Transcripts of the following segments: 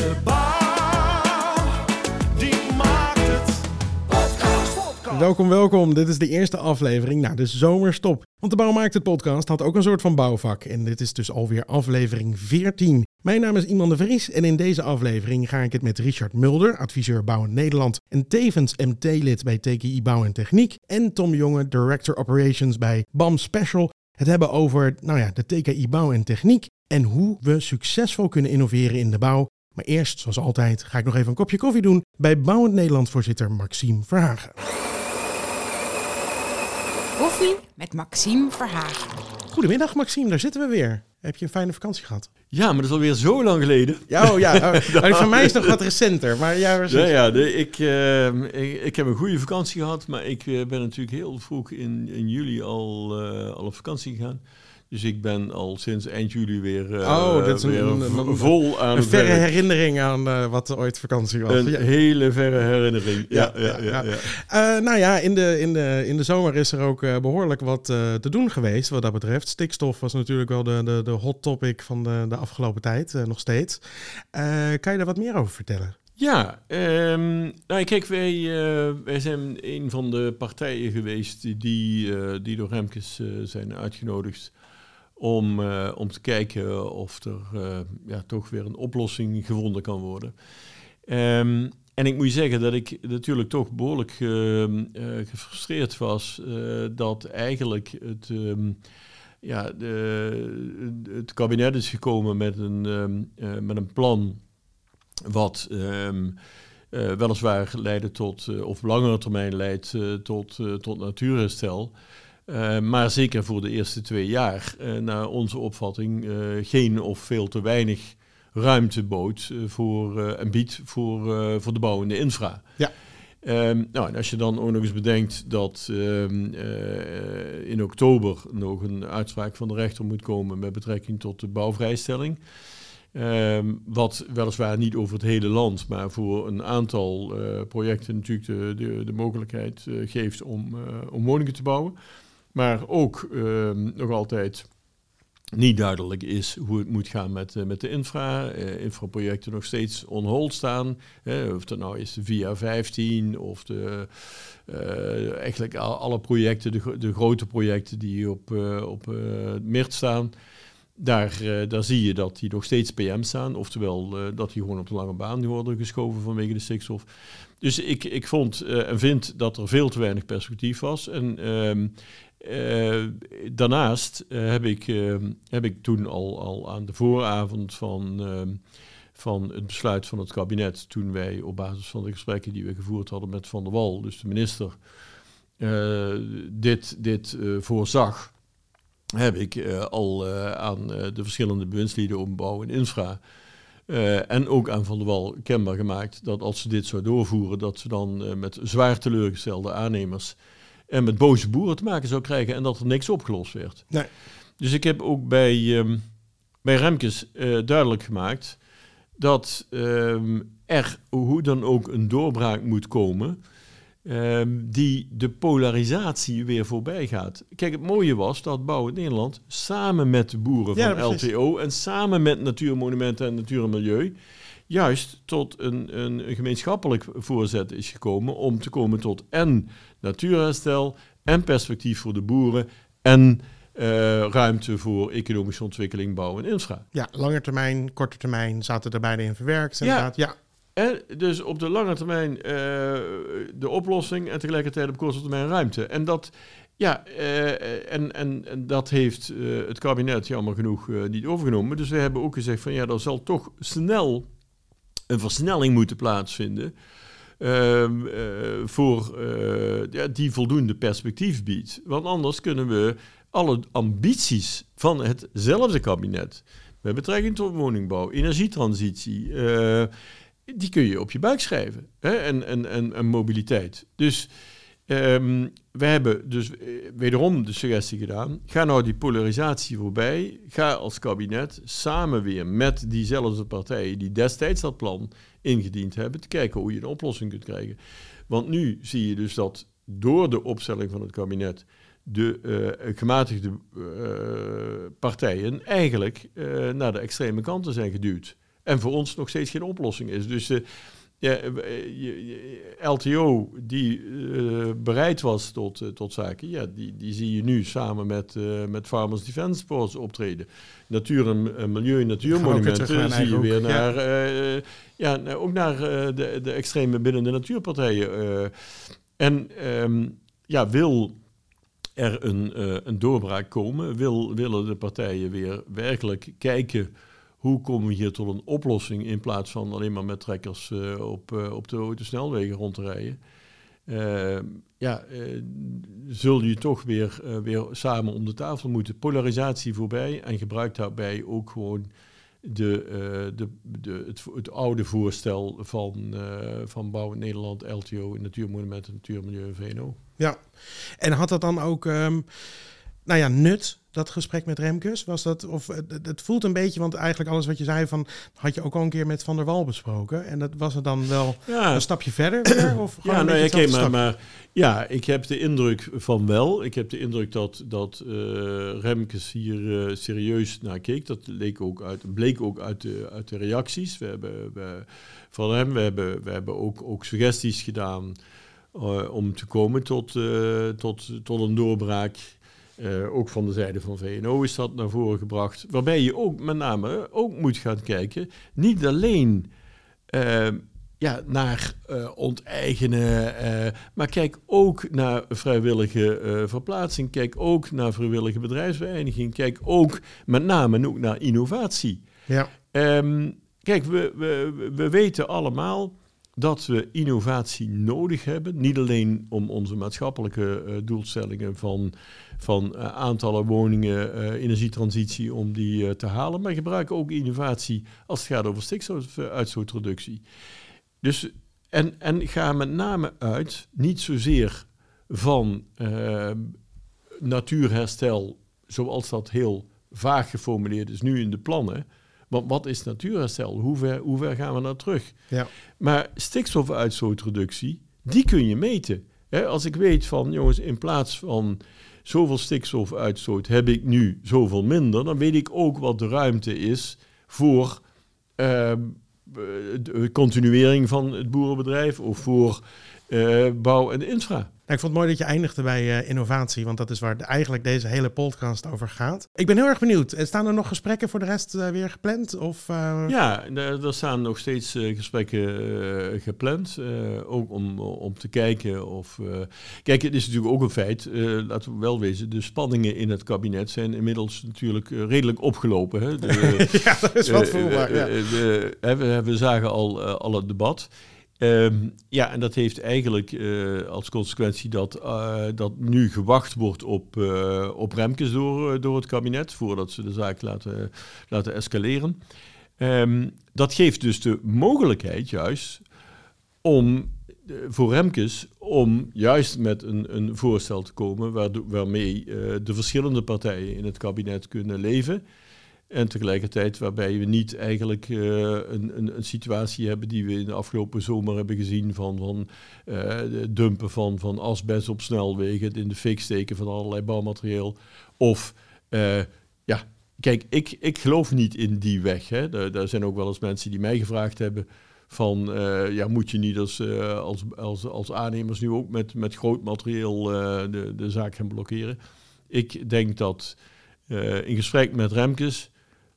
De bouw, die maakt het. Podcast. Welkom, welkom. Dit is de eerste aflevering na de zomerstop. Want de Bouw Maakt Het podcast had ook een soort van bouwvak. En dit is dus alweer aflevering 14. Mijn naam is Iman de Vries en in deze aflevering ga ik het met Richard Mulder, adviseur Bouwend Nederland en tevens MT-lid bij TKI Bouw en Techniek en Tom Jonge, Director Operations bij BAM Special, het hebben over nou ja, de TKI Bouw en Techniek en hoe we succesvol kunnen innoveren in de bouw. Maar eerst, zoals altijd, ga ik nog even een kopje koffie doen bij Bouwend Nederland voorzitter Maxime Verhagen. Koffie met Maxime Verhagen. Goedemiddag Maxime, daar zitten we weer. Heb je een fijne vakantie gehad? Ja, maar dat is alweer zo lang geleden. Ja, oh, ja. Oh, van mij is het nog wat recenter. Maar ja, precies. Ja, ja de, ik, eh, ik, ik heb een goede vakantie gehad, maar ik eh, ben natuurlijk heel vroeg in, in juli al, eh, al op vakantie gegaan. Dus ik ben al sinds eind juli weer, Oh, dat is een- weer een- vol aan een verre werk. herinnering aan eh, wat ooit vakantie was. Een Ja. hele verre herinnering. Ja, Ja, ja, ja. Eh, nou ja, in de, in, de, in de zomer is er ook eh, behoorlijk wat te doen geweest wat dat betreft. Stikstof was natuurlijk wel de, de, de hot topic van de, de afgelopen tijd, nog steeds. Kan je daar wat meer over vertellen? Ja, ehm, nou kijk, wij, wij zijn een van de partijen geweest die- die, die door Remkes zijn uitgenodigd om, eh, om te kijken of er eh, ja, toch weer een oplossing gevonden kan worden. Ehm, en ik moet je zeggen dat ik natuurlijk toch behoorlijk ehm, eh, gefrustreerd was dat eigenlijk het, ehm, ja, de, het kabinet is gekomen met een, met een plan wat weliswaar leidde tot, of langere termijn leidt tot, tot natuurherstel. Eh, maar zeker voor de eerste twee jaar, eh, naar onze opvatting, eh, geen of veel te weinig ruimte bood voor, en biedt voor, voor de bouwende infra. Ja. Ehm, nou, en als je dan ook nog eens bedenkt dat ehm, eh, in oktober nog een uitspraak van de rechter moet komen met betrekking tot de bouwvrijstelling. Ehm, wat weliswaar niet over het hele land, maar voor een aantal projecten natuurlijk de, de, de mogelijkheid geeft om, om woningen te bouwen. Maar ook ehm, nog altijd niet duidelijk is hoe het moet gaan met, eh, met de infra. Eh, infraprojecten nog steeds on hold staan. Of dat nou is de VIA 15 of de, eh, eigenlijk al- alle projecten, de, de grote projecten die op, op het MIRT staan. Daar, daar zie je dat die nog steeds PM staan. Oftewel dat die gewoon op de lange baan worden geschoven vanwege de stikstof. Dus ik, ik vond en vind dat er veel te weinig perspectief was. En eh, daarnaast eh, heb, ik, ehm, heb ik toen al, al aan de vooravond van, ehm, van het besluit van het kabinet, toen wij op basis van de gesprekken die we gevoerd hadden met Van der Wal, dus de minister, eh, dit, dit voorzag, heb ik al aan de verschillende bewindslieden op bouw en infra en ook aan Van der Wal kenbaar gemaakt dat als ze dit zou doorvoeren, dat ze dan met zwaar teleurgestelde aannemers en met boze boeren te maken zou krijgen en dat er niks opgelost werd. Nee. Dus ik heb ook bij, ehm, bij Remkes eh, duidelijk gemaakt dat ehm, er hoe dan ook een doorbraak moet komen ehm, die de polarisatie weer voorbij gaat. Kijk, het mooie was dat Bouw in Nederland samen met de boeren Ja, van precies. LTO en samen met Natuurmonumenten en Natuur en Milieu juist tot een, een, een gemeenschappelijk voorzet is gekomen om te komen tot en natuurherstel en perspectief voor de boeren en eh, ruimte voor economische ontwikkeling, bouw en infra. Ja, lange termijn, korte termijn zaten er beide in verwerkt. Ja. Inderdaad. Ja. En dus op de lange termijn eh, de oplossing en tegelijkertijd op korte termijn ruimte. En dat, ja, eh, en, en, en dat heeft het kabinet jammer genoeg niet overgenomen. Dus we hebben ook gezegd van ja, er zal toch snel een versnelling moeten plaatsvinden. ehm, eh, voor, eh, ja, die voldoende perspectief biedt. Want anders kunnen we alle ambities van hetzelfde kabinet, met betrekking tot woningbouw, energietransitie, eh, die kun je op je buik schrijven. Hè? En, en, en, en mobiliteit. Dus ehm, we hebben dus eh, wederom de suggestie gedaan. Ga nou die polarisatie voorbij. Ga als kabinet samen weer met diezelfde partijen die destijds dat plan ingediend hebben, te kijken hoe je een oplossing kunt krijgen. Want nu zie je dus dat door de opstelling van het kabinet de eh, gematigde eh, partijen eigenlijk naar de extreme kanten zijn geduwd. En voor ons nog steeds geen oplossing is. Dus ja, eh, je- LTO die eh, bereid was tot, eh, tot zaken, ja, die, die zie je nu samen met, eh, met Farmers Defence Force optreden. Natuur en eh, milieu en natuurmonumenten zie je weer ja. naar, eh, ja, nou, ook naar eh, de, de extreme binnen de natuurpartijen. eh. en ehm, ja, wil er een, eh, een doorbraak komen, wil, willen de partijen weer werkelijk kijken hoe komen we hier tot een oplossing in plaats van alleen maar met trekkers eh, op, eh, op de autosnelwegen rond te rijden. Eh, ja, zul je toch weer, weer samen om de tafel moeten. Polarisatie voorbij en gebruik daarbij ook gewoon de, de, de, het, het oude voorstel van, van Bouw in Nederland, LTO, Natuurmonumenten, Natuurmilieu en VNO. Ja. En had dat dan ook, ehm, nou ja, nut, dat gesprek met Remkes? Was dat, of eh, het, het voelt een beetje, want eigenlijk alles wat je zei van, had je ook al een keer met Van der Wal besproken. En dat was het dan wel Ja, een stapje verder weer? Of Ja, nou oké, maar, maar ja, ik heb de indruk van wel. Ik heb de indruk dat, dat eh, Remkes hier eh, serieus naar keek. Dat leek ook uit, bleek ook uit de, uit de reacties. We hebben we, van hem, we hebben, we hebben ook, ook suggesties gedaan om te komen tot, tot, tot een doorbraak. Eh, ook van de zijde van VNO is dat naar voren gebracht. Waarbij je ook met name ook moet gaan kijken, niet alleen eh, ja, naar eh, onteigenen, eh, maar kijk ook naar vrijwillige eh, verplaatsing, kijk ook naar vrijwillige bedrijfsvereniging, kijk ook met name ook naar innovatie. Ja, Ehm, kijk, we, we, we weten allemaal dat we innovatie nodig hebben. Niet alleen om onze maatschappelijke eh, doelstellingen van, van eh, aantallen woningen, eh, energietransitie, om die te halen. Maar gebruiken ook innovatie als het gaat over stikstofuitstootreductie. Dus, en, en ga met name uit, niet zozeer van natuurherstel, zoals dat heel vaag geformuleerd is nu in de plannen. Want wat is natuurherstel? Hoe ver, hoe ver gaan we naar terug? ja. Maar stikstofuitstootreductie, die kun je meten. Als ik weet van, jongens, in plaats van zoveel stikstofuitstoot heb ik nu zoveel minder, dan weet ik ook wat de ruimte is voor ehm, eh, de continuering van het boerenbedrijf of voor eh, bouw en infra. Nou, ik vond het mooi dat je eindigde bij eh, innovatie, want dat is waar eigenlijk deze hele podcast over gaat. Ik ben heel erg benieuwd. Eh, Staan er nog gesprekken voor de rest eh, weer gepland? Of, Ja, er, staan nog steeds gesprekken gepland. ook om, om te kijken of. kijk, het is natuurlijk ook een feit, laten we wel wezen. De spanningen in het kabinet zijn inmiddels natuurlijk redelijk opgelopen. Hè? De, ja, dat is wat voelbaar. ja. we, we, we zagen al, al het debat. Ehm, ja, en dat heeft eigenlijk eh, als consequentie dat, eh, dat nu gewacht wordt op, eh, op Remkes door, door het kabinet, voordat ze de zaak laten, laten escaleren. Ehm, dat geeft dus de mogelijkheid juist om voor Remkes om juist met een, een voorstel te komen waarmee de verschillende partijen in het kabinet kunnen leven. En tegelijkertijd waarbij we niet eigenlijk eh, een, een, een situatie hebben die we in de afgelopen zomer hebben gezien van, van eh, dumpen van, van asbest op snelwegen, in de fik steken van allerlei bouwmateriaal. Of eh, ja, kijk, ik, ik geloof niet in die weg. Hè. Daar, zijn ook wel eens mensen die mij gevraagd hebben van ja, moet je niet als, als, als, als aannemers nu ook met, met groot materieel de, de zaak gaan blokkeren. Ik denk dat in gesprek met Remkes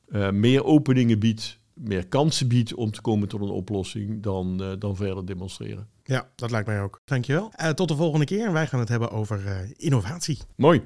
eh, meer openingen biedt, meer kansen biedt om te komen tot een oplossing dan, eh, dan verder demonstreren. ja, dat lijkt mij ook. Dankjewel. Eh tot de volgende keer. En wij gaan het hebben over innovatie. Mooi.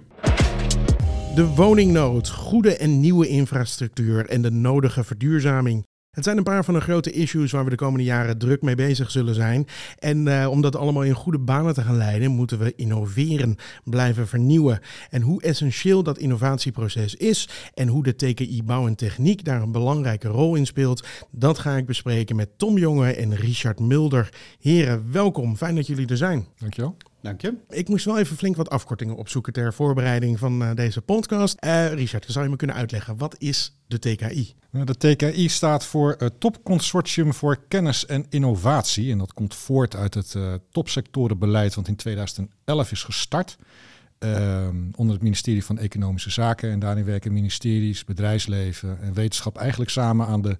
De woningnood, goede en nieuwe infrastructuur en de nodige verduurzaming. Het zijn een paar van de grote issues waar we de komende jaren druk mee bezig zullen zijn. En eh, om dat allemaal in goede banen te gaan leiden, moeten we innoveren, blijven vernieuwen. En hoe essentieel dat innovatieproces is en hoe de TKI Bouw en Techniek daar een belangrijke rol in speelt, dat ga ik bespreken met Tom Jonge en Richard Mulder. Heren, welkom. Fijn dat jullie er zijn. Dankjewel. Dank je. Ik moest wel even flink wat afkortingen opzoeken ter voorbereiding van eh, deze podcast. Eh, Richard, zou je me kunnen uitleggen, wat is de TKI? Nou, De TKI staat voor het Topconsortium voor Kennis en Innovatie. En dat komt voort uit het eh, topsectorenbeleid, wat in 2011 is gestart. ehm, onder het ministerie van Economische Zaken. En daarin werken ministeries, bedrijfsleven en wetenschap eigenlijk samen aan de,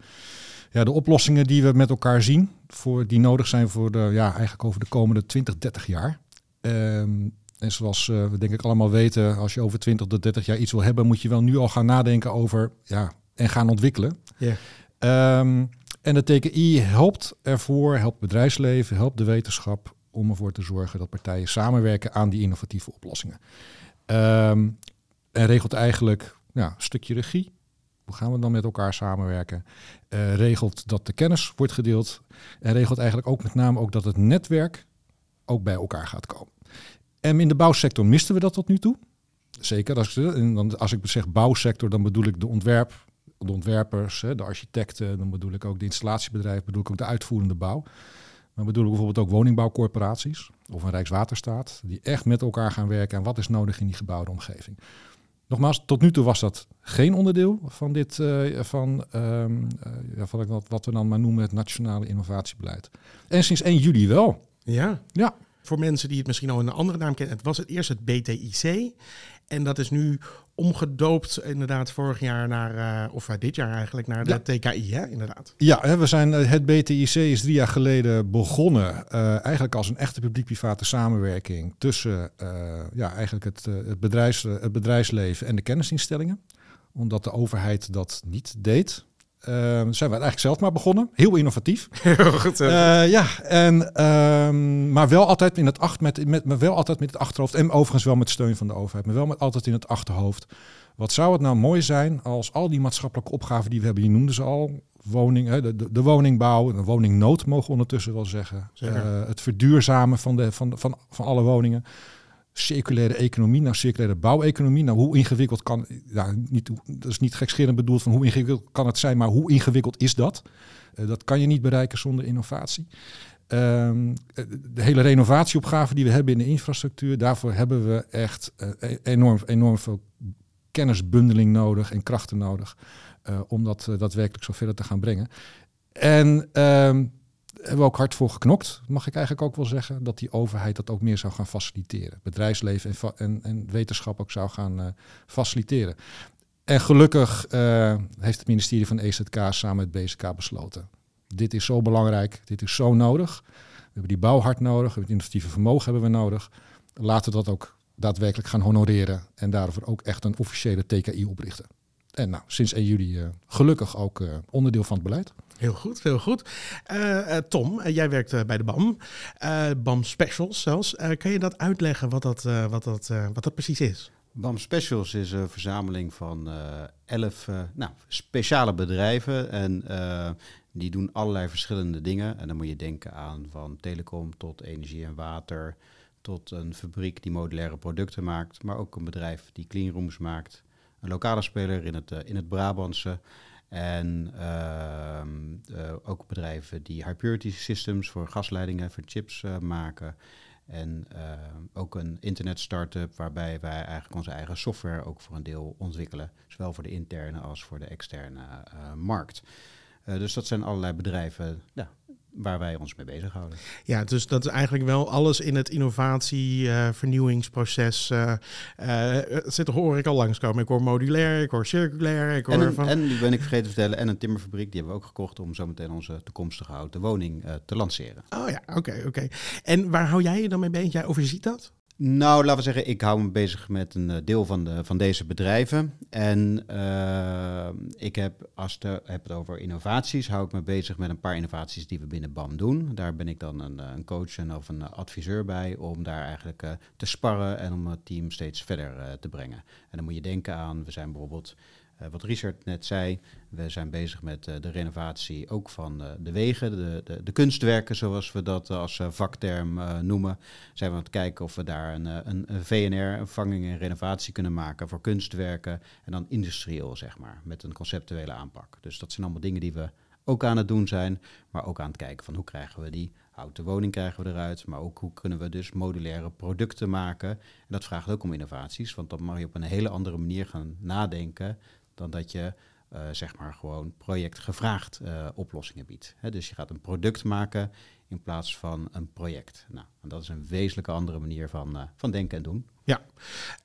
ja, de oplossingen die we met elkaar zien. Voor, die nodig zijn voor de, ja, eigenlijk over de komende 20, 30 jaar. Ehm, en zoals eh, we denk ik allemaal weten, als je over 20 tot 30 jaar iets wil hebben, moet je wel nu al gaan nadenken over ja, en gaan ontwikkelen. Ja. Ehm, en de TKI helpt ervoor, helpt bedrijfsleven, helpt de wetenschap om ervoor te zorgen dat partijen samenwerken aan die innovatieve oplossingen. Ehm, en regelt eigenlijk ja, een stukje regie. Hoe gaan we dan met elkaar samenwerken? Eh, regelt dat de kennis wordt gedeeld. En regelt eigenlijk ook met name ook dat het netwerk ook bij elkaar gaat komen. En in de bouwsector misten we dat tot nu toe. Zeker. Als ik, en dan, als ik zeg bouwsector, dan bedoel ik de ontwerp, de ontwerpers, de architecten, dan bedoel ik ook de installatiebedrijven, bedoel ik ook de uitvoerende bouw. Maar bedoel ik bijvoorbeeld ook woningbouwcorporaties of een Rijkswaterstaat, die echt met elkaar gaan werken aan wat is nodig in die gebouwde omgeving. Nogmaals, tot nu toe was dat geen onderdeel van dit, eh, van, ehm, eh, van wat we dan maar noemen het nationale innovatiebeleid. En sinds 1 juli wel. Ja. Ja, Voor mensen die het misschien al in een andere naam kennen. Het was het eerst het BTIC. En dat is nu omgedoopt inderdaad vorig jaar naar, eh, of eh, dit jaar eigenlijk, naar de Ja. TKI, hè? Inderdaad. Ja, we zijn, eh, het BTIC is drie jaar geleden begonnen. eigenlijk als een echte publiek-private samenwerking tussen ja, eigenlijk het, het, bedrijfs, het bedrijfsleven en de kennisinstellingen. Omdat de overheid dat niet deed. Eh, zijn we eigenlijk zelf maar begonnen. Heel innovatief. Heel goed. Eh, ja, en, ehm, maar wel altijd in het acht met, met, maar wel altijd met het achterhoofd. En overigens wel met steun van de overheid. Maar wel met altijd in het achterhoofd. Wat zou het nou mooi zijn als al die maatschappelijke opgaven die we hebben, je noemde ze al. Woning, de, de, de woningbouw, de woningnood mogen we ondertussen wel zeggen. Eh, het verduurzamen van, de, van, van, van alle woningen. Circulaire economie, nou circulaire bouweconomie. Nou, hoe ingewikkeld kan, ja, niet, dat is niet gekscherend bedoeld van hoe ingewikkeld kan het zijn, maar hoe ingewikkeld is dat? Eh, dat kan je niet bereiken zonder innovatie. Ehm, eh, de hele renovatieopgave die we hebben in de infrastructuur, daarvoor hebben we echt eh, e- enorm, enorm veel kennisbundeling nodig en krachten nodig om dat eh, daadwerkelijk verder te gaan brengen. En ehm, hebben we ook hard voor geknokt, mag ik eigenlijk ook wel zeggen, dat die overheid dat ook meer zou gaan faciliteren. Bedrijfsleven en, en, en wetenschap ook zou gaan eh, faciliteren. En gelukkig eh, heeft het ministerie van EZK samen met BZK besloten. Dit is zo belangrijk, dit is zo nodig. We hebben die bouw hard nodig, het innovatieve vermogen hebben we nodig. Laten we dat ook daadwerkelijk gaan honoreren en daarvoor ook echt een officiële TKI oprichten. En nou, sinds 1 juli eh, gelukkig ook eh, onderdeel van het beleid. Heel goed, heel goed. Eh, eh, Tom, jij werkt eh, bij de BAM. Eh, BAM Specials zelfs. Eh, kan je dat uitleggen wat dat, eh, wat, dat, eh, wat dat precies is? BAM Specials is een verzameling van eh, elf eh, nou, speciale bedrijven. En eh, die doen allerlei verschillende dingen. En dan moet je denken aan van telecom tot energie en water. Tot een fabriek die modulaire producten maakt. Maar ook een bedrijf die cleanrooms maakt. Een lokale speler in het, eh, in het Brabantse. En ehm, eh, ook bedrijven die high purity systems voor gasleidingen, voor chips eh, maken. En ook een internet startup waarbij wij eigenlijk onze eigen software ook voor een deel ontwikkelen. Zowel voor de interne als voor de externe markt. Dus dat zijn allerlei bedrijven ja, waar wij ons mee bezighouden. Ja, dus dat is eigenlijk wel alles in het innovatie, eh, vernieuwingsproces. eh eh, zit hoor ik al langskomen. Ik hoor modulair, ik hoor circulair, ik hoor En, een, van... en die ben ik vergeten te vertellen, en een timmerfabriek, die hebben we ook gekocht om zometeen onze toekomstige houten woning te lanceren. Oh ja, oké, oké. En waar hou jij je dan mee bezig? Jij overziet dat? Nou, laten we zeggen, ik hou me bezig met een eh, deel van, de, van deze bedrijven. En eh, ik heb, als ik het heb het over innovaties, hou ik me bezig met een paar innovaties die we binnen BAM doen. Daar ben ik dan een, eh, een coach en of een eh, adviseur bij om daar eigenlijk eh, te sparren en om het team steeds verder eh, te brengen. En dan moet je denken aan, we zijn bijvoorbeeld, eh, wat Richard net zei, we zijn bezig met eh, de renovatie ook van eh, de wegen, de, de, de kunstwerken zoals we dat eh, als eh, vakterm eh, noemen. Zijn we aan het kijken of we daar een, eh, een, een VNR, een vanging en renovatie kunnen maken voor kunstwerken. En dan industrieel, zeg maar, met een conceptuele aanpak. Dus dat zijn allemaal dingen die we ook aan het doen zijn, maar ook aan het kijken van hoe krijgen we die houten woning krijgen we eruit, maar ook hoe kunnen we dus modulaire producten maken. En dat vraagt ook om innovaties, want dan mag je op een hele andere manier gaan nadenken dan dat je eh, zeg maar gewoon projectgevraagd eh oplossingen biedt. Dus je gaat een product maken in plaats van een project. Nou, en dat is een wezenlijke andere manier van, eh, van denken en doen. Ja,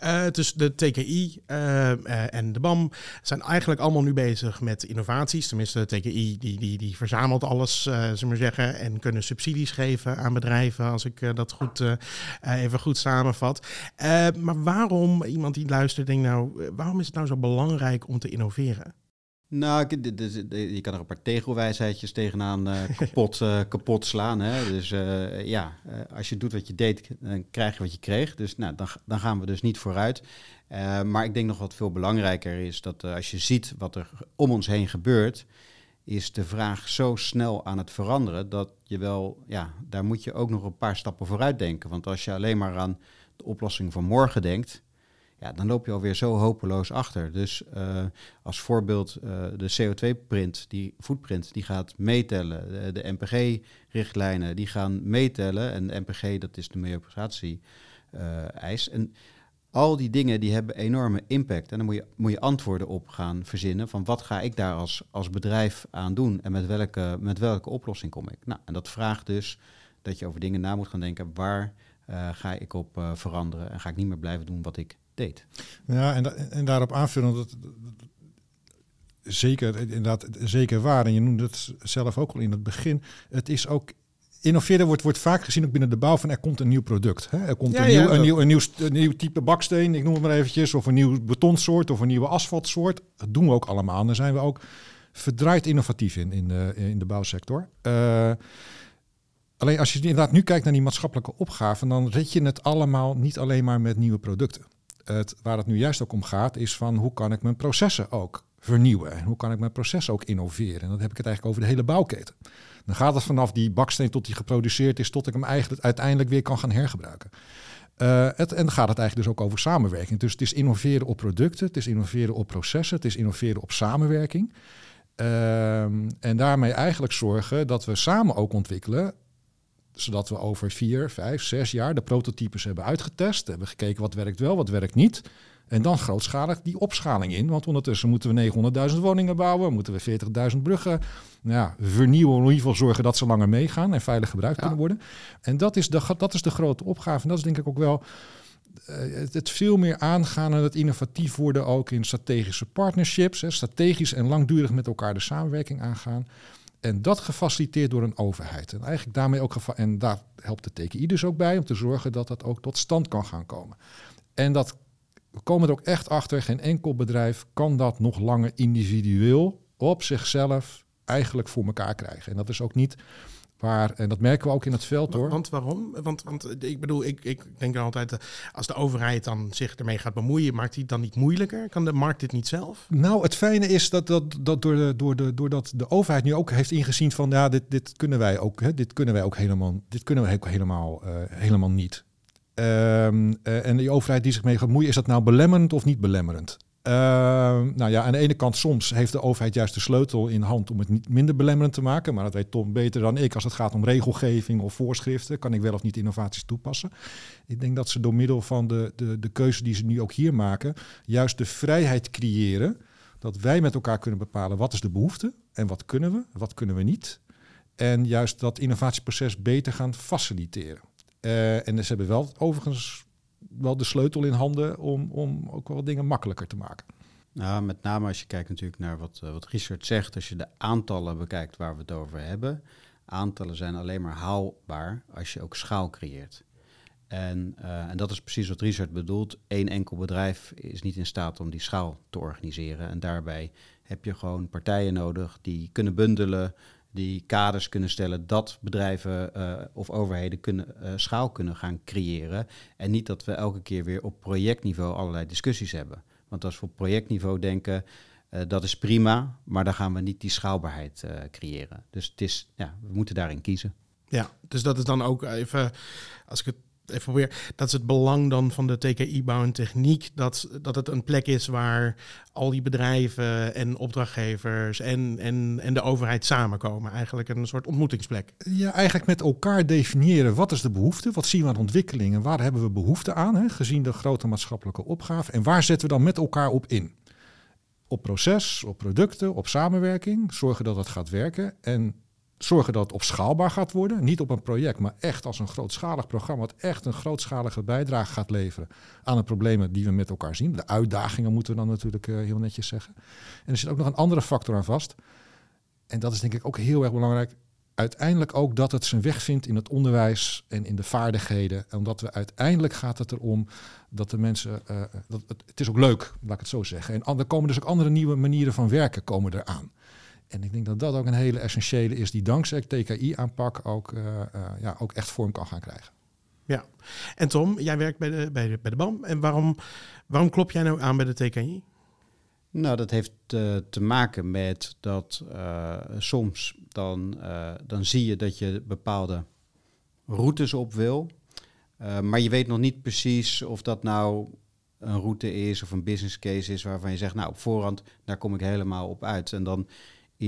uh, dus de TKI uh, uh, en de BAM zijn eigenlijk allemaal nu bezig met innovaties. Tenminste, de TKI die, die, die verzamelt alles, zullen maar zeggen, en kunnen subsidies geven aan bedrijven, als ik dat goed, even goed samenvat. maar waarom, iemand die luistert, denkt nou, waarom is het nou zo belangrijk om te innoveren? Nou, je kan er een paar tegelwijsheidjes tegenaan uh, kapot, uh, kapot slaan. Hè? Dus uh, ja, als je doet wat je deed, dan krijg je wat je kreeg. Dus nou, dan, dan gaan we dus niet vooruit. maar ik denk nog wat veel belangrijker is dat als je ziet wat er om ons heen gebeurt, is de vraag zo snel aan het veranderen dat je wel, ja, daar moet je ook nog een paar stappen vooruit denken. Want als je alleen maar aan de oplossing van morgen denkt, ja, dan loop je alweer zo hopeloos achter. Dus uh, als voorbeeld uh, de CO2-print, die footprint, die gaat meetellen. De, NPG-richtlijnen, die gaan meetellen. En de NPG, dat is de milieuprestatie-eis. en al die dingen die hebben enorme impact. En dan moet je, moet je antwoorden op gaan verzinnen van wat ga ik daar als, als bedrijf aan doen en met welke, met welke oplossing kom ik. Nou, en dat vraagt dus dat je over dingen na moet gaan denken. Waar ga ik op veranderen en ga ik niet meer blijven doen wat ik deed. Ja, en, en daarop aanvullen, dat, zeker, inderdaad, zeker waar. En je noemde het zelf ook al in het begin. Het is ook innoveren wordt, wordt vaak gezien ook binnen de bouw van er komt een nieuw product. Hè? Er komt Ja, een, ja, nieuw, een, dat- nieuw, een, nieuw, st- een nieuw type baksteen, ik noem het maar eventjes, of een nieuw betonsoort of een nieuwe asfaltsoort. Dat doen we ook allemaal. En daar zijn we ook verdraaid innovatief in, in de, in de bouwsector. Eh, alleen als je inderdaad nu kijkt naar die maatschappelijke opgaven, dan red je het allemaal niet alleen maar met nieuwe producten. Het, waar het nu juist ook om gaat, is van hoe kan ik mijn processen ook vernieuwen? En hoe kan ik mijn processen ook innoveren? En dan heb ik het eigenlijk over de hele bouwketen. Dan gaat het vanaf die baksteen tot die geproduceerd is, tot ik hem eigenlijk uiteindelijk weer kan gaan hergebruiken. Eh, het, en dan gaat het eigenlijk dus ook over samenwerking. Dus het is innoveren op producten, het is innoveren op processen, het is innoveren op samenwerking. Ehm, en daarmee eigenlijk zorgen dat we samen ook ontwikkelen, zodat we over vier, vijf, zes jaar de prototypes hebben uitgetest, hebben gekeken wat werkt wel, wat werkt niet. En dan grootschalig die opschaling in. Want ondertussen moeten we 900.000 woningen bouwen, moeten we 40.000 bruggen nou ja, vernieuwen. In ieder geval zorgen dat ze langer meegaan en veilig gebruikt kunnen worden. En dat is, de, dat is de grote opgave. En dat is denk ik ook wel eh, het, het veel meer aangaan en het innovatief worden ook in strategische partnerships. Hè, strategisch en langdurig met elkaar de samenwerking aangaan. En dat gefaciliteerd door een overheid. En eigenlijk daarmee ook en daar helpt de TKI dus ook bij om te zorgen dat dat ook tot stand kan gaan komen. En dat we komen er ook echt achter, geen enkel bedrijf kan dat nog langer individueel op zichzelf eigenlijk voor elkaar krijgen. En dat is ook niet waar, en dat merken we ook in het veld hoor. Want waarom? Want, want ik bedoel, ik, ik denk dan altijd, eh, als de overheid dan zich ermee gaat bemoeien, maakt hij het dan niet moeilijker? Kan de markt dit niet zelf? Nou, het fijne is dat, dat, dat door de, door de, doordat de overheid nu ook heeft ingezien van ja, dit, dit kunnen wij ook, hè, dit kunnen wij ook helemaal, dit kunnen wij ook helemaal, eh, helemaal niet. Ehm, eh, en die overheid die zich mee gaat bemoeien, is dat nou belemmerend of niet belemmerend? Ehm, nou ja, aan de ene kant soms heeft de overheid juist de sleutel in hand om het niet minder belemmerend te maken. Maar dat weet Tom beter dan ik. Als het gaat om regelgeving of voorschriften, kan ik wel of niet innovaties toepassen. Ik denk dat ze door middel van de, de, de keuze die ze nu ook hier maken, juist de vrijheid creëren. Dat wij met elkaar kunnen bepalen wat is de behoefte en wat kunnen we, wat kunnen we niet. En juist dat innovatieproces beter gaan faciliteren. Eh, en ze hebben wel overigens wel de sleutel in handen om, om ook wel dingen makkelijker te maken. Nou, met name als je kijkt natuurlijk naar wat, eh, wat Richard zegt, als je de aantallen bekijkt waar we het over hebben. Aantallen zijn alleen maar haalbaar als je ook schaal creëert. En, eh, en dat is precies wat Richard bedoelt. Eén enkel bedrijf is niet in staat om die schaal te organiseren. En daarbij heb je gewoon partijen nodig die kunnen bundelen, die kaders kunnen stellen dat bedrijven eh, of overheden kunnen, eh, schaal kunnen gaan creëren. En niet dat we elke keer weer op projectniveau allerlei discussies hebben. Want als we op projectniveau denken, eh, dat is prima, maar dan gaan we niet die schaalbaarheid creëren. Dus het is, ja, we moeten daarin kiezen. Ja, dus dat is dan ook even, als ik het even probeer, dat is het belang dan van de TKI Bouw en Techniek, dat, dat het een plek is waar al die bedrijven en opdrachtgevers en, en, en de overheid samenkomen. Eigenlijk een soort ontmoetingsplek. Ja, eigenlijk met elkaar definiëren wat is de behoefte, wat zien we aan ontwikkelingen, waar hebben we behoefte aan, hè, gezien de grote maatschappelijke opgave, en waar zetten we dan met elkaar op in? Op proces, op producten, op samenwerking, zorgen dat het gaat werken en zorgen dat het opschaalbaar gaat worden. Niet op een project, maar echt als een grootschalig programma. Wat echt een grootschalige bijdrage gaat leveren aan de problemen die we met elkaar zien. De uitdagingen moeten we dan natuurlijk eh, heel netjes zeggen. En er zit ook nog een andere factor aan vast. En dat is denk ik ook heel erg belangrijk. Uiteindelijk ook dat het zijn weg vindt in het onderwijs en in de vaardigheden. En omdat we uiteindelijk gaat het erom dat de mensen. eh, dat, het, het is ook leuk, laat ik het zo zeggen. En er komen dus ook andere nieuwe manieren van werken komen eraan. En ik denk dat dat ook een hele essentiële is, die dankzij TKI-aanpak ook, eh, eh, ja, ook echt vorm kan gaan krijgen. Ja. En Tom, jij werkt bij de, bij de, bij de BAM. En waarom, waarom klop jij nou aan bij de TKI? Nou, dat heeft eh, te maken met dat eh, soms dan, eh, dan zie je dat je bepaalde routes op wil. Eh, maar je weet nog niet precies of dat nou een route is of een business case is waarvan je zegt, nou op voorhand, daar kom ik helemaal op uit. En dan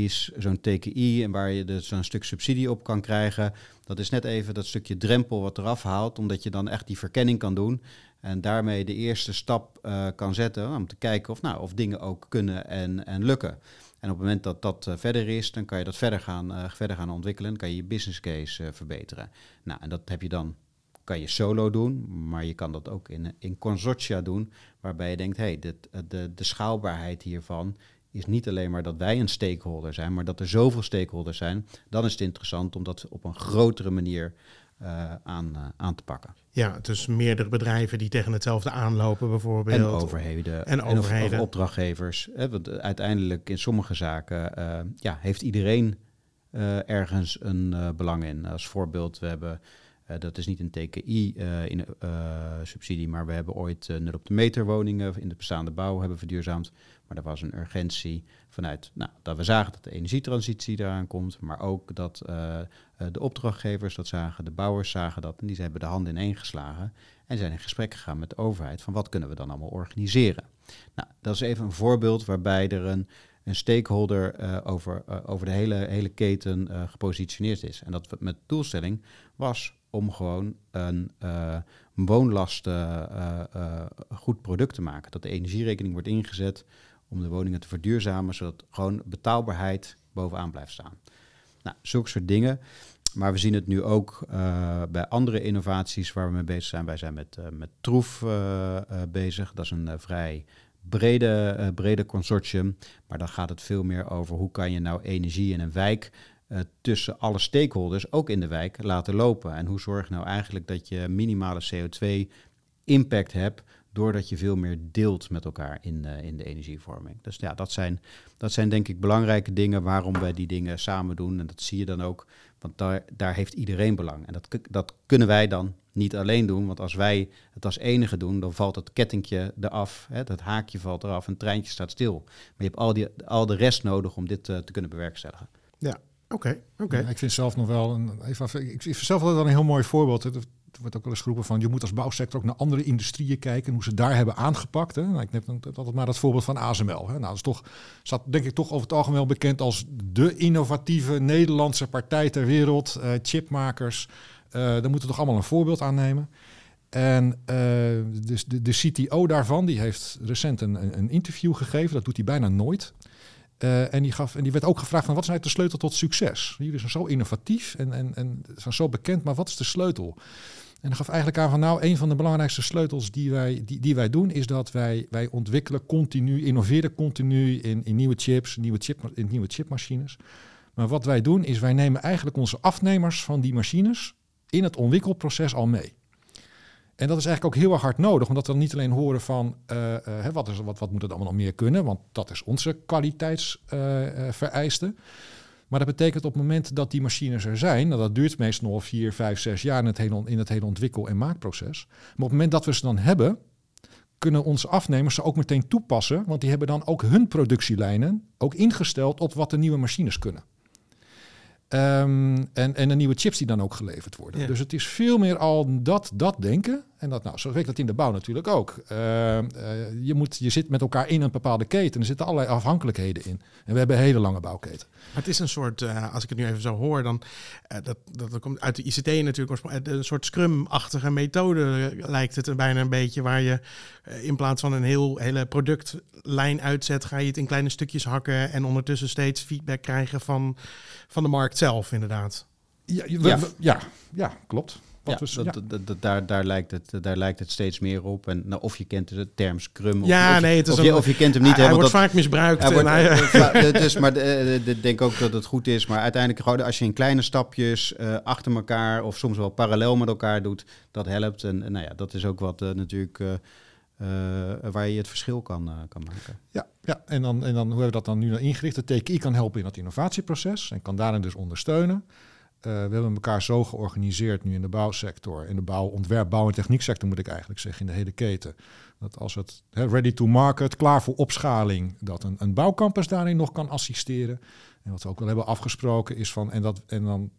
is zo'n TKI en waar je dus zo'n stuk subsidie op kan krijgen, dat is net even dat stukje drempel wat eraf haalt, omdat je dan echt die verkenning kan doen. En daarmee de eerste stap eh, kan zetten om te kijken of, nou, of dingen ook kunnen en, en lukken. En op het moment dat dat eh, verder is, dan kan je dat verder gaan, eh, verder gaan ontwikkelen. Kan je je business case verbeteren. Nou, en dat heb je dan, kan je solo doen, maar je kan dat ook in, in consortia doen. Waarbij je denkt, hé, hey, dit, de, de schaalbaarheid hiervan is niet alleen maar dat wij een stakeholder zijn, maar dat er zoveel stakeholders zijn. Dan is het interessant om dat op een grotere manier eh, aan, eh, aan te pakken. Ja, dus meerdere bedrijven die tegen hetzelfde aanlopen bijvoorbeeld. En overheden. En overheden. Of, opdrachtgevers. Hè, want uiteindelijk in sommige zaken eh, ja, heeft iedereen ergens een belang in. Als voorbeeld, we hebben, eh, dat is niet een TKI-subsidie, maar we hebben ooit eh, nul op de meter woningen in de bestaande bouw hebben verduurzaamd. Maar er was een urgentie vanuit nou, dat we zagen dat de energietransitie eraan komt, maar ook dat eh, eh, de opdrachtgevers dat zagen, de bouwers zagen dat en die hebben de handen ineen geslagen en zijn in gesprek gegaan met de overheid van wat kunnen we dan allemaal organiseren. Nou, dat is even een voorbeeld waarbij er een, een stakeholder eh, over, eh, over de hele, hele keten eh, gepositioneerd is. En dat met doelstelling was om gewoon een uh, woonlast uh, uh, goed product te maken. Dat de energierekening wordt ingezet om de woningen te verduurzamen, zodat gewoon betaalbaarheid bovenaan blijft staan. Nou, zulke soort dingen. Maar we zien het nu ook bij andere innovaties waar we mee bezig zijn. Wij zijn met, uh, met Troef bezig. Dat is een vrij brede, brede consortium. Maar dan gaat het veel meer over hoe kan je nou energie in een wijk tussen alle stakeholders, ook in de wijk, laten lopen. En hoe zorg je nou eigenlijk dat je minimale CO2-impact hebt, doordat je veel meer deelt met elkaar in, uh, in de energievorming. Dus ja, dat zijn, dat zijn denk ik belangrijke dingen waarom wij die dingen samen doen. En dat zie je dan ook, want daar, daar heeft iedereen belang. En dat, dat kunnen wij dan niet alleen doen, want als wij het als enige doen, dan valt het kettingje eraf, hè, dat haakje valt eraf en het treintje staat stil. Maar je hebt al, die, al de rest nodig om dit uh, te kunnen bewerkstelligen. Ja, Oké, oké. Ik vind zelf nog wel een. Even, ik vind zelf wel een heel mooi voorbeeld. Er wordt ook wel eens geroepen van je moet als bouwsector ook naar andere industrieën kijken, hoe ze daar hebben aangepakt. Hè. Nou, ik neem altijd maar dat voorbeeld van ASML. Hè. Nou, dat is toch, staat denk ik toch over het algemeen bekend als de innovatieve Nederlandse partij ter wereld. Uh, chipmakers, uh, daar moeten we toch allemaal een voorbeeld aan nemen. En uh, dus de, de CTO daarvan, die heeft recent een, een interview gegeven. Dat doet hij bijna nooit. Uh, en, die gaf, en die werd ook gevraagd van wat is nou de sleutel tot succes? Jullie zijn zo innovatief en, en, en zijn zo bekend, maar wat is de sleutel? En hij gaf eigenlijk aan van nou, een van de belangrijkste sleutels die wij, die, die wij doen, is dat wij, wij ontwikkelen continu, innoveren continu in, in nieuwe chips, nieuwe chip, in nieuwe chipmachines. Maar wat wij doen, is wij nemen eigenlijk onze afnemers van die machines in het ontwikkelproces al mee. En dat is eigenlijk ook heel erg hard nodig, omdat we dan niet alleen horen van uh, uh, wat, is, wat, wat moet het allemaal nog meer kunnen, want dat is onze kwaliteitsvereiste. Maar dat betekent op het moment dat die machines er zijn, nou dat duurt meestal nog vier, vijf, zes jaar in het in het hele ontwikkel- en maakproces. Maar op het moment dat we ze dan hebben, kunnen onze afnemers ze ook meteen toepassen, want die hebben dan ook hun productielijnen ook ingesteld op wat de nieuwe machines kunnen. Um, en, en de nieuwe chips die dan ook geleverd worden. Ja. Dus het is veel meer al dat, dat denken. En dat, nou, zo werkt dat in de bouw natuurlijk ook. Eh, eh, je, moet, je zit met elkaar in een bepaalde keten. Er zitten allerlei afhankelijkheden in. En we hebben een hele lange bouwketen. Maar het is een soort, eh, als ik het nu even zo hoor, dan dat, dat, dat komt uit de ICT natuurlijk een soort Scrum-achtige methode lijkt het er bijna een beetje, waar je in plaats van een heel hele productlijn uitzet, ga je het in kleine stukjes hakken en ondertussen steeds feedback krijgen van, van de markt zelf, inderdaad. Ja, je- we- Ja. we- ja, ja, klopt. Wat Ja, we- dat, dat- daar, daar, lijkt het, daar lijkt het steeds meer op. En nou, of je kent de term Scrum, of, Ja, of, je- nee, het is of, je, of je kent hem niet. hij want wordt vaak misbruikt. Hij wordt, hij- eh, dus, maar eh, ik denk ook dat het goed is. Maar uiteindelijk, gewoon als je in kleine stapjes eh, achter elkaar of soms wel parallel met elkaar doet, dat helpt. En, en nou ja, dat is ook wat eh, natuurlijk eh, eh, waar je het verschil kan, eh, kan maken. Ja, ja. En, dan, en dan hoe hebben we dat dan nu ingericht? De TKI kan helpen in dat innovatieproces en kan daarin dus ondersteunen. Eh, we hebben elkaar zo georganiseerd nu in de bouwsector, in de bouw, ontwerp, bouw- en technieksector moet ik eigenlijk zeggen, in de hele keten. Dat als het ready to market, klaar voor opschaling, dat een, een bouwcampus daarin nog kan assisteren. En wat we ook wel hebben afgesproken is van, en, dat, en dan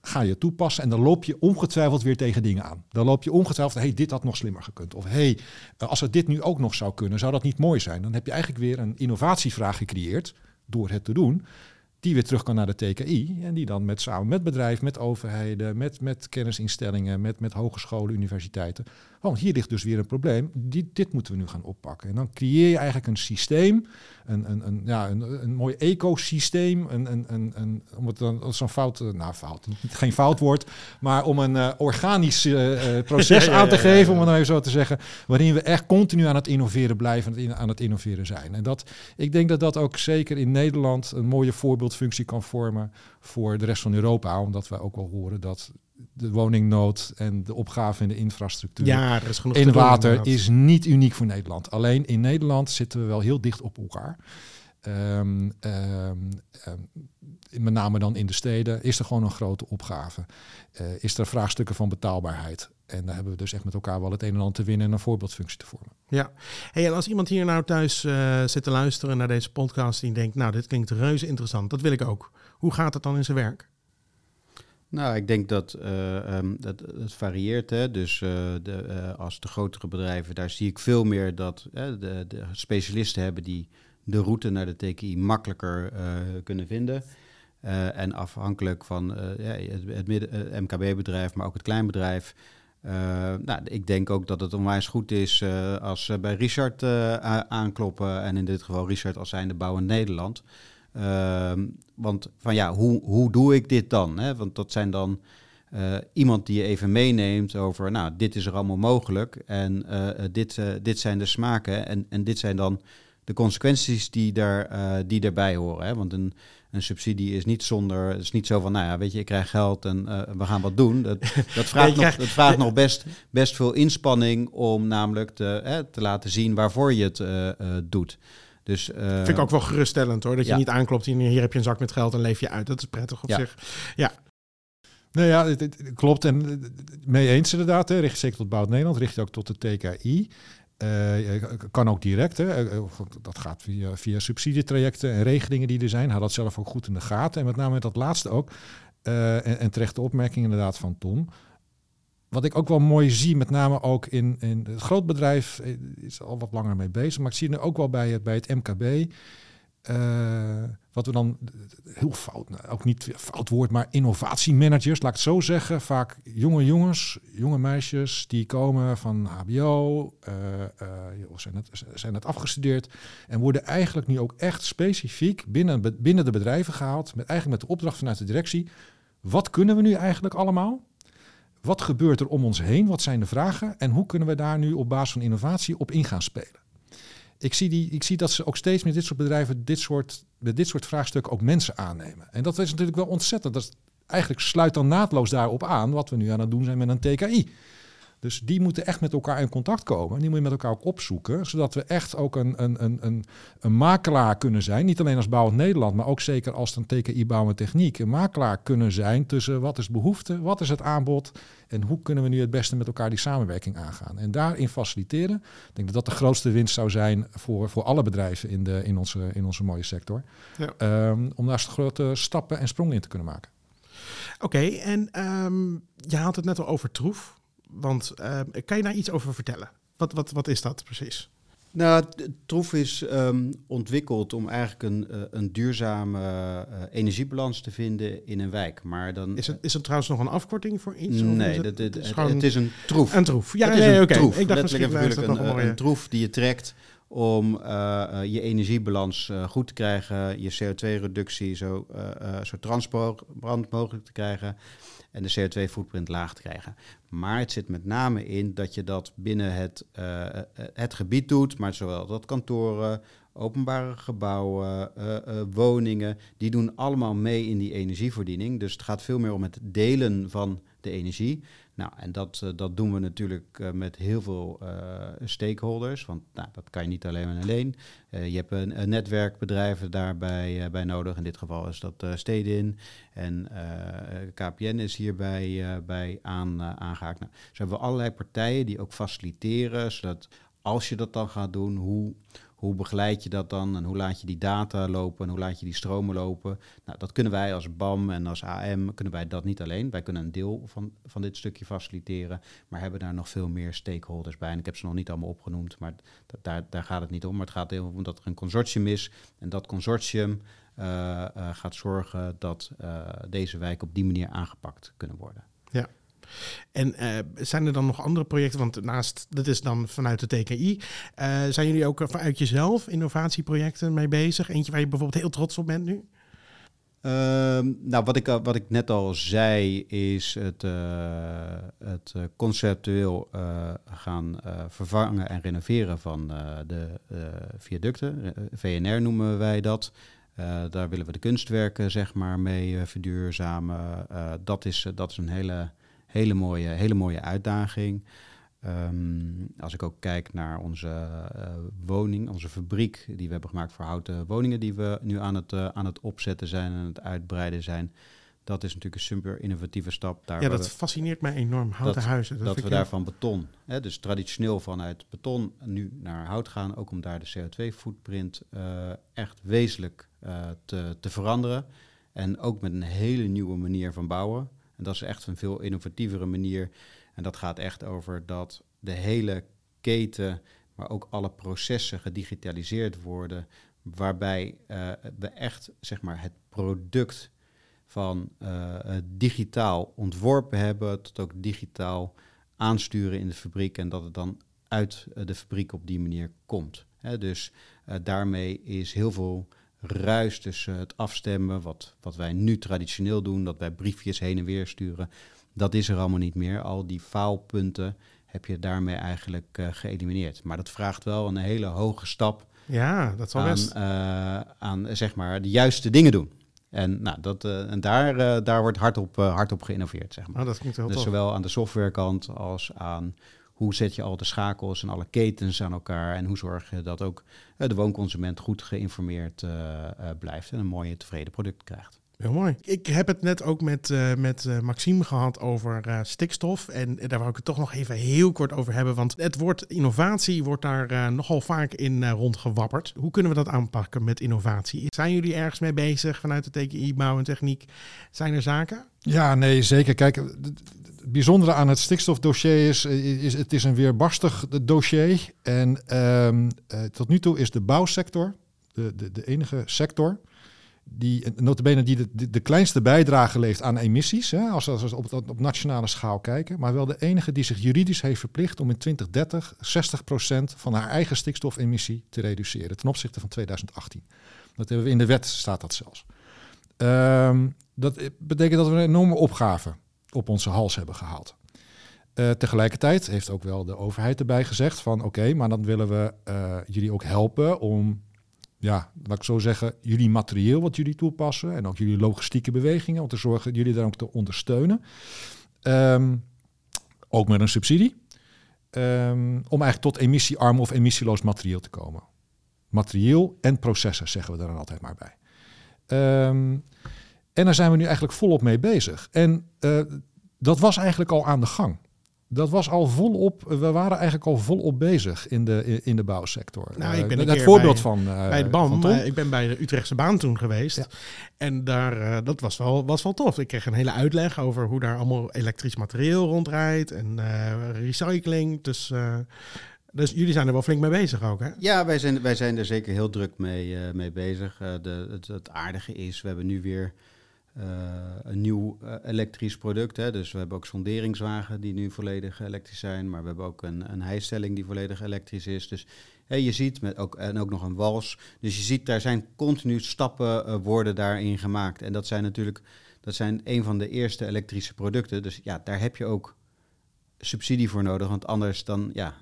ga je toepassen en dan loop je ongetwijfeld weer tegen dingen aan. Dan loop je ongetwijfeld, hey, dit had nog slimmer gekund. Of hey, eh, als het dit nu ook nog zou kunnen, zou dat niet mooi zijn? Dan heb je eigenlijk weer een innovatievraag gecreëerd door het te doen, die weer terug kan naar de TKI en die dan met, samen met bedrijf, met overheden, met, met kennisinstellingen, met, met hogescholen, universiteiten. Want hier ligt dus weer een probleem, die, dit moeten we nu gaan oppakken. En dan creëer je eigenlijk een systeem, een, een, een, ja, een, een mooi ecosysteem, een, een, een, een, om het dan als zo'n fout, eh, nou fout, geen fout woord, maar om een eh, organisch eh, proces Ja, aan te ja, ja, geven, om het nou even zo te zeggen, waarin we echt continu aan het innoveren blijven, aan het innoveren zijn. En dat, ik denk dat dat ook zeker in Nederland een mooie voorbeeldfunctie kan vormen voor de rest van Europa, omdat wij ook wel horen dat de woningnood en de opgave in de infrastructuur ja, er is genoeg in doen, water is niet uniek voor Nederland. Alleen in Nederland zitten we wel heel dicht op elkaar. Ehm, ehm, ehm, met name dan in de steden is er gewoon een grote opgave. Eh, is er vraagstukken van betaalbaarheid. En daar hebben we dus echt met elkaar wel het een en ander te winnen en een voorbeeldfunctie te vormen. Ja, hey, en als iemand hier nou thuis eh, zit te luisteren naar deze podcast en denkt, nou, dit klinkt reuze interessant, dat wil ik ook. Hoe gaat het dan in zijn werk? Nou, ik denk dat, eh, ehm, dat het varieert. Hè? Dus eh, de, eh, als de grotere bedrijven, daar zie ik veel meer dat de, de specialisten hebben die de route naar de TKI makkelijker eh, kunnen vinden. Eh, en afhankelijk van eh, ja, het, het midden- MKB-bedrijf, maar ook het kleinbedrijf. Eh, nou, ik denk ook dat het onwijs goed is eh, als ze bij Richard eh, aankloppen. En in dit geval Richard als zijnde Bouw in Nederland. Ehm, want van ja, hoe, hoe doe ik dit dan? Hè? Want dat zijn dan iemand die je even meeneemt over, nou, dit is er allemaal mogelijk en dit, dit zijn de smaken en, en dit zijn dan de consequenties die, daar, eh, die daarbij horen. Hè? Want een, een subsidie is niet zonder, het is niet zo van, nou ja, weet je, ik krijg geld en eh, we gaan wat doen. Dat, dat Ja, vraagt, je nog, krijgt- dat vraagt nog best, best veel inspanning om namelijk te, hè, te laten zien waarvoor je het eh, eh, doet. Dus, eh, Vind ik ook wel geruststellend hoor, dat je ja. niet aanklopt en hier heb je een zak met geld en leef je uit. Dat is prettig op Ja. zich. Nee, ja, het, het- het klopt. En mee eens inderdaad. Hè. Richt je zeker tot Bouwt Nederland, richt je ook tot de TKI. Je kan ook direct. Hè. Eh, Dat gaat via, via subsidietrajecten en regelingen die er zijn. Hou dat zelf ook goed in de gaten. En met name dat laatste ook. En, en terechte opmerking inderdaad van Tom. Wat ik ook wel mooi zie, met name ook in, in het grootbedrijf, is al wat langer mee bezig. Maar ik zie het ook wel bij het, bij het MKB. Eh, wat we dan heel fout, nou, ook niet fout woord, maar innovatiemanagers, laat ik het zo zeggen. Vaak jonge jongens, jonge meisjes die komen van HBO, eh, eh, of zijn net, zijn net afgestudeerd en worden eigenlijk nu ook echt specifiek binnen, binnen de bedrijven gehaald, met eigenlijk met de opdracht vanuit de directie. Wat kunnen we nu eigenlijk allemaal? Wat gebeurt er om ons heen? Wat zijn de vragen? En hoe kunnen we daar nu op basis van innovatie op in gaan spelen? Ik zie, die, ik zie dat ze ook steeds met dit soort bedrijven dit soort, met dit soort vraagstukken ook mensen aannemen. En dat is natuurlijk wel ontzettend. Dat eigenlijk sluit dan naadloos daarop aan wat we nu aan het doen zijn met een TKI. Dus die moeten echt met elkaar in contact komen. Die moet je met elkaar ook opzoeken. Zodat we echt ook een, een, een, een, een makelaar kunnen zijn. Niet alleen als Bouwend Nederland, maar ook zeker als een TKI Bouw en Techniek. Een makelaar kunnen zijn tussen wat is behoefte, wat is het aanbod. En hoe kunnen we nu het beste met elkaar die samenwerking aangaan. En daarin faciliteren. Ik denk dat dat de grootste winst zou zijn voor, voor alle bedrijven in, de, in, onze, in onze mooie sector. Ja. Ehm, om daar grote stappen en sprongen in te kunnen maken. Oké, en ehm, je had het net al over troef. Want eh, kan je daar iets over vertellen? Wat, wat, wat is dat precies? Nou, Troef is ehm, ontwikkeld om eigenlijk een, eh, een duurzame eh, energiebalans te vinden in een wijk. Maar dan, Is het, is het trouwens nog een afkorting voor iets? is nee, het, dat, is het, gewoon het is een troef. een troef. Ja, het is nee, een oké. troef. Ik dacht Letterlijk misschien een een, troef die je trekt om je energiebalans goed te krijgen, je CO2-reductie zo, eh, zo transparant mogelijk te krijgen en de CO2-footprint laag te krijgen. Maar het zit met name in dat je dat binnen het, eh, eh, het gebied doet, maar zowel dat kantoren, openbare gebouwen, eh, woningen, die doen allemaal mee in die energievoorziening. Dus het gaat veel meer om het delen van de energie. Nou, en dat, eh, dat doen we natuurlijk eh, met heel veel eh, stakeholders, want nou, dat kan je niet alleen en alleen. Je hebt een, een netwerk bedrijven daarbij bij nodig. In dit geval is dat Stedin en KPN is hierbij bij aan, eh, aangehaakt. Nou, hebben we allerlei partijen die ook faciliteren, zodat als je dat dan gaat doen, hoe, hoe begeleid je dat dan en hoe laat je die data lopen en hoe laat je die stromen lopen? Nou, dat kunnen wij als BAM en als AM, kunnen wij dat niet alleen. Wij kunnen een deel van, van dit stukje faciliteren, maar hebben daar nog veel meer stakeholders bij. En ik heb ze nog niet allemaal opgenoemd, maar da- daar, daar gaat het niet om. Maar het gaat heel om dat er een consortium is en dat consortium eh, eh, gaat zorgen dat eh, deze wijken op die manier aangepakt kunnen worden. En eh, zijn er dan nog andere projecten? Want naast, dat is dan vanuit de TKI. eh, zijn jullie ook vanuit jezelf innovatieprojecten mee bezig? Eentje waar je bijvoorbeeld heel trots op bent nu? Ehm, nou, wat ik, al- wat ik net al zei, is het, eh, het eh, conceptueel eh, gaan eh, vervangen en renoveren van eh, de eh, viaducten. Eh, VNR noemen wij dat. Eh, daar willen we de kunstwerken zeg maar, mee eh, verduurzamen. Eh, dat, is, dat is een hele, hele, mooie, hele mooie uitdaging. Ehm, als ik ook kijk naar onze eh, woning, onze fabriek die we hebben gemaakt voor houten woningen, die we nu aan het, eh, aan het opzetten zijn en het uitbreiden zijn. Dat is natuurlijk een super innovatieve stap. Daar ja, dat we- fascineert mij enorm. Houten Dat- huizen. dat, vind we ik daar heel- van beton, hè, dus traditioneel vanuit beton nu naar hout gaan, ook om daar de CO2-footprint eh, echt wezenlijk te, te veranderen. En ook met een hele nieuwe manier van bouwen. En dat is echt een veel innovatievere manier. En dat gaat echt over dat de hele keten, maar ook alle processen gedigitaliseerd worden, waarbij eh, we echt zeg maar, het product van eh, digitaal ontworpen hebben, tot ook digitaal aansturen in de fabriek en dat het dan uit eh, de fabriek op die manier komt. Dus daarmee is heel veel ruis tussen het afstemmen, wat, wat wij nu traditioneel doen, dat wij briefjes heen en weer sturen, dat is er allemaal niet meer. Al die faalpunten heb je daarmee eigenlijk eh, geëlimineerd. Maar dat vraagt wel een hele hoge stap Ja, dat zal aan, best. eh, aan zeg maar de juiste dingen doen. En, nou, dat, eh, en daar, daar wordt hard op, hard op geïnnoveerd, zeg maar. Nou, dat klinkt heel dus tof. zowel aan de softwarekant als aan hoe zet je al de schakels en alle ketens aan elkaar en hoe zorg je dat ook eh, de woonconsument goed geïnformeerd eh, eh, blijft en een mooie tevreden product krijgt. Heel mooi. Ik heb het net ook met, eh, met eh, Maxime gehad over eh, stikstof. En daar wou ik het toch nog even heel kort over hebben. Want het woord innovatie wordt daar nogal vaak in eh, rondgewapperd. Hoe kunnen we dat aanpakken met innovatie? Zijn jullie ergens mee bezig vanuit de TKI Bouw en Techniek? Zijn er zaken? Ja, nee, zeker. Kijk, bijzondere aan het stikstofdossier is, eh, is het is een weerbarstig dossier. En ehm, eh, tot nu toe is de bouwsector de, de, de enige sector die notabene die de, de, de kleinste bijdrage levert aan emissies, hè, als, als we op, op nationale schaal kijken, maar wel de enige die zich juridisch heeft verplicht om in 2030 60% van haar eigen stikstofemissie te reduceren ten opzichte van 2018. Dat hebben we in de wet, staat dat zelfs. Ehm, dat betekent dat we een enorme opgave op onze hals hebben gehaald. Uh, tegelijkertijd heeft ook wel de overheid erbij gezegd van oké, maar dan willen we uh, jullie ook helpen om, ja, laat ik zo zeggen, jullie materieel wat jullie toepassen en ook jullie logistieke bewegingen, om te zorgen jullie daar ook te ondersteunen. Um, ook met een subsidie. Um, om eigenlijk tot emissiearm of emissieloos materieel te komen. Materieel en processen zeggen we er dan altijd maar bij. Um, en daar zijn we nu eigenlijk volop mee bezig. En uh, dat was eigenlijk al aan de gang. Dat was al volop, we waren eigenlijk al volop bezig in de, in de bouwsector. Nou, ik Eh, ben een het keer voorbeeld bij- van, eh, bij de BAM. Eh, ik ben bij de Utrechtse baan toen geweest. Ja. En daar, eh, dat was wel, was wel tof. Ik kreeg een hele uitleg over hoe daar allemaal elektrisch materieel rondrijdt en eh, recycling. Dus, eh, dus jullie zijn er wel flink mee bezig ook, hè? Ja, wij zijn, wij zijn er zeker heel druk mee, eh, mee bezig. Eh, de, het, het aardige is, we hebben nu weer eh, een nieuw eh, elektrisch product. Hè. Dus we hebben ook sonderingswagen die nu volledig elektrisch zijn. Maar we hebben ook een, een hijstelling die volledig elektrisch is. Dus hè, je ziet, met ook, en ook nog een wals. Dus je ziet, daar zijn continu stappen eh, worden daarin gemaakt. En dat zijn natuurlijk, dat zijn een van de eerste elektrische producten. Dus ja, daar heb je ook subsidie voor nodig. Want anders dan, ja,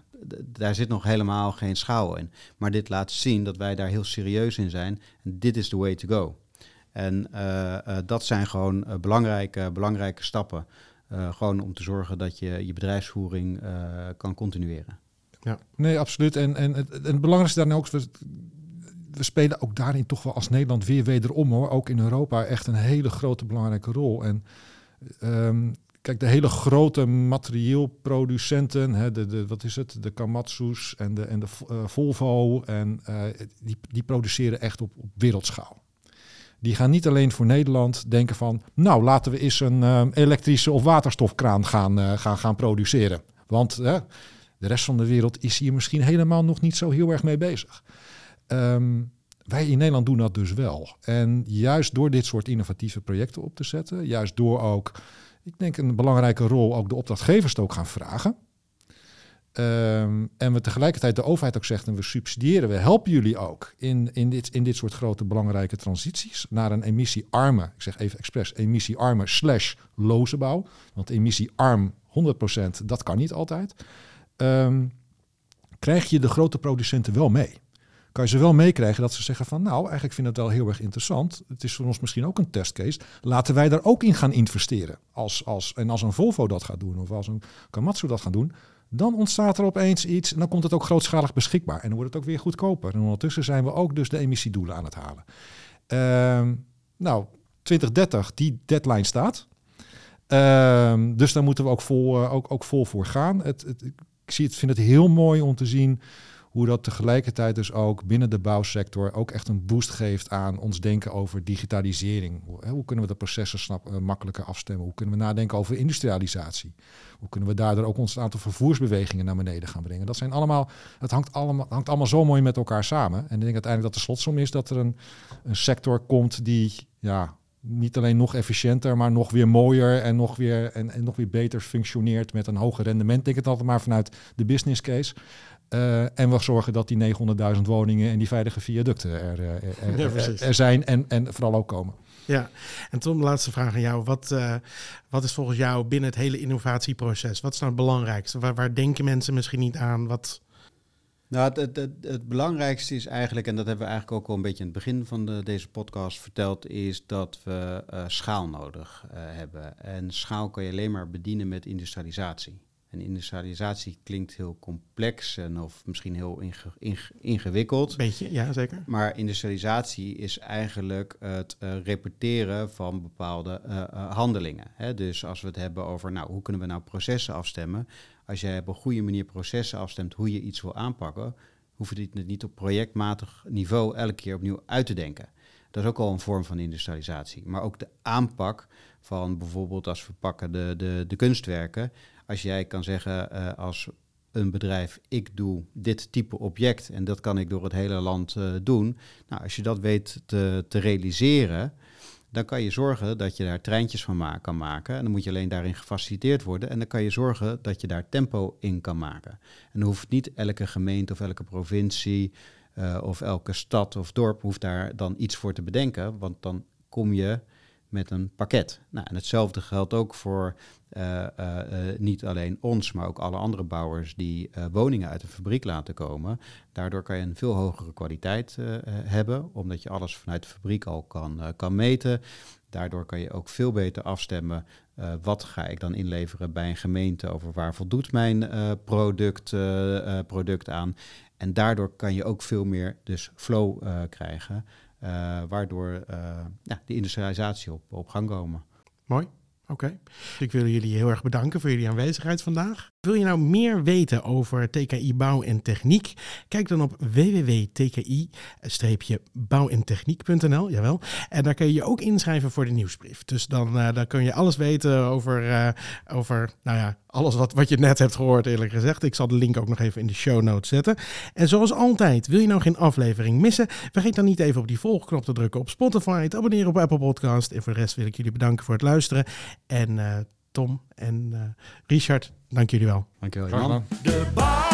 daar zit nog helemaal geen schouw in. Maar dit laat zien dat wij daar heel serieus in zijn. En dit is the way to go. En eh, eh, dat zijn gewoon eh, belangrijke, belangrijke stappen. Gewoon om te zorgen dat je je bedrijfsvoering kan continueren. Nee, absoluut. En, en, het, en het belangrijkste daarin ook, we, we spelen ook daarin toch wel als Nederland weer wederom hoor, ook in Europa echt een hele grote belangrijke rol. En ehm, kijk, de hele grote materieelproducenten, hè, de, de, wat is het, de Kamatsu's en de, en de Volvo, en, die, die produceren echt op, op wereldschaal. Die gaan niet alleen voor Nederland denken van, nou laten we eens een eh, elektrische of waterstofkraan gaan, eh, gaan, gaan produceren. Want de rest van de wereld is hier misschien helemaal nog niet zo heel erg mee bezig. Ehm, wij in Nederland doen dat dus wel. En juist door dit soort innovatieve projecten op te zetten, juist door ook, ik denk een belangrijke rol, ook de opdrachtgevers te ook gaan vragen. Ehm, en we tegelijkertijd de overheid ook zegt, en we subsidiëren, we helpen jullie ook in, in, dit, in dit soort grote belangrijke transities naar een emissiearme, ik zeg even expres, emissiearme slash loze bouw. Want emisiearm 100%, dat kan niet altijd. Ehm, krijg je de grote producenten wel mee. Kan je ze wel meekrijgen dat ze zeggen van nou, eigenlijk vind ik het wel heel erg interessant. Het is voor ons misschien ook een testcase. Laten wij daar ook in gaan investeren. Als, als, en als een Volvo dat gaat doen of als een Komatsu dat gaat doen, dan ontstaat er opeens iets en dan komt het ook grootschalig beschikbaar. En dan wordt het ook weer goedkoper. En ondertussen zijn we ook dus de emissiedoelen aan het halen. Ehm, nou, 2030, die deadline staat. Ehm, dus daar moeten we ook vol, eh, ook, ook vol voor gaan. Het, het, ik zie het, vind het heel mooi om te zien hoe dat tegelijkertijd dus ook binnen de bouwsector ook echt een boost geeft aan ons denken over digitalisering. Hoe, kunnen we de processen snap, eh, makkelijker afstemmen? Hoe kunnen we nadenken over industrialisatie? Hoe kunnen we daardoor ook ons aantal vervoersbewegingen naar beneden gaan brengen? Dat zijn allemaal, het hangt allemaal, hangt allemaal zo mooi met elkaar samen. En ik denk uiteindelijk dat de slotsom is dat er een, een sector komt die ja, niet alleen nog efficiënter, maar nog weer mooier en nog weer, en, en nog weer beter functioneert met een hoger rendement. Denk het altijd maar vanuit de business case. Eh, en we zorgen dat die 900.000 woningen en die veilige viaducten er, eh, er, er, Ja, er, er zijn en, en vooral ook komen. Ja, en Tom, laatste vraag aan jou. Wat, eh, wat is volgens jou binnen het hele innovatieproces? Wat is nou het belangrijkste? Waar, waar denken mensen misschien niet aan? Wat... Nou, het, het, het, het belangrijkste is eigenlijk, en dat hebben we eigenlijk ook al een beetje in het begin van de, deze podcast verteld, is dat we eh, schaal nodig eh, hebben. En schaal kan je alleen maar bedienen met industrialisatie. En industrialisatie klinkt heel complex en of misschien heel inge- inge- ingewikkeld. Beetje, ja, zeker. Maar industrialisatie is eigenlijk het eh, repeteren van bepaalde eh, eh, handelingen. Hè? Dus als we het hebben over, nou, hoe kunnen we nou processen afstemmen? Als jij op een goede manier processen afstemt hoe je iets wil aanpakken, hoef je het niet op projectmatig niveau elke keer opnieuw uit te denken. Dat is ook al een vorm van industrialisatie. Maar ook de aanpak van bijvoorbeeld als we pakken de, de, de kunstwerken. Als jij kan zeggen eh, als een bedrijf, ik doe dit type object en dat kan ik door het hele land eh, doen. Nou, als je dat weet te, te realiseren, dan kan je zorgen dat je daar treintjes van kan maken. En dan moet je alleen daarin gefaciliteerd worden. En dan kan je zorgen dat je daar tempo in kan maken. En dan hoeft niet elke gemeente of elke provincie eh, of elke stad of dorp hoeft daar dan iets voor te bedenken. Want dan kom je met een pakket. Nou, en hetzelfde geldt ook voor eh, eh, eh, niet alleen ons, maar ook alle andere bouwers die woningen uit een fabriek laten komen. Daardoor kan je een veel hogere kwaliteit hebben, omdat je alles vanuit de fabriek al kan, kan meten. Daardoor kan je ook veel beter afstemmen. wat ga ik dan inleveren bij een gemeente over waar voldoet mijn product, eh, product aan. En daardoor kan je ook veel meer dus flow krijgen. Eh, waardoor eh, ja, de industrialisatie op, op gang komen. Mooi. Oké. Ik wil jullie heel erg bedanken voor jullie aanwezigheid vandaag. Wil je nou meer weten over TKI Bouw en Techniek? Kijk dan op www.tki-bouwentechniek.nl. Jawel. En daar kun je je ook inschrijven voor de nieuwsbrief. Dus dan, eh, dan kun je alles weten over, eh, over nou ja, alles wat, wat je net hebt gehoord, eerlijk gezegd. Ik zal de link ook nog even in de show notes zetten. En zoals altijd, wil je nou geen aflevering missen? Vergeet dan niet even op die volgknop te drukken op Spotify, te abonneren op Apple Podcast. En voor de rest wil ik jullie bedanken voor het luisteren. En eh, Tom en eh, Richard, dank jullie wel. Jan. gedaan. De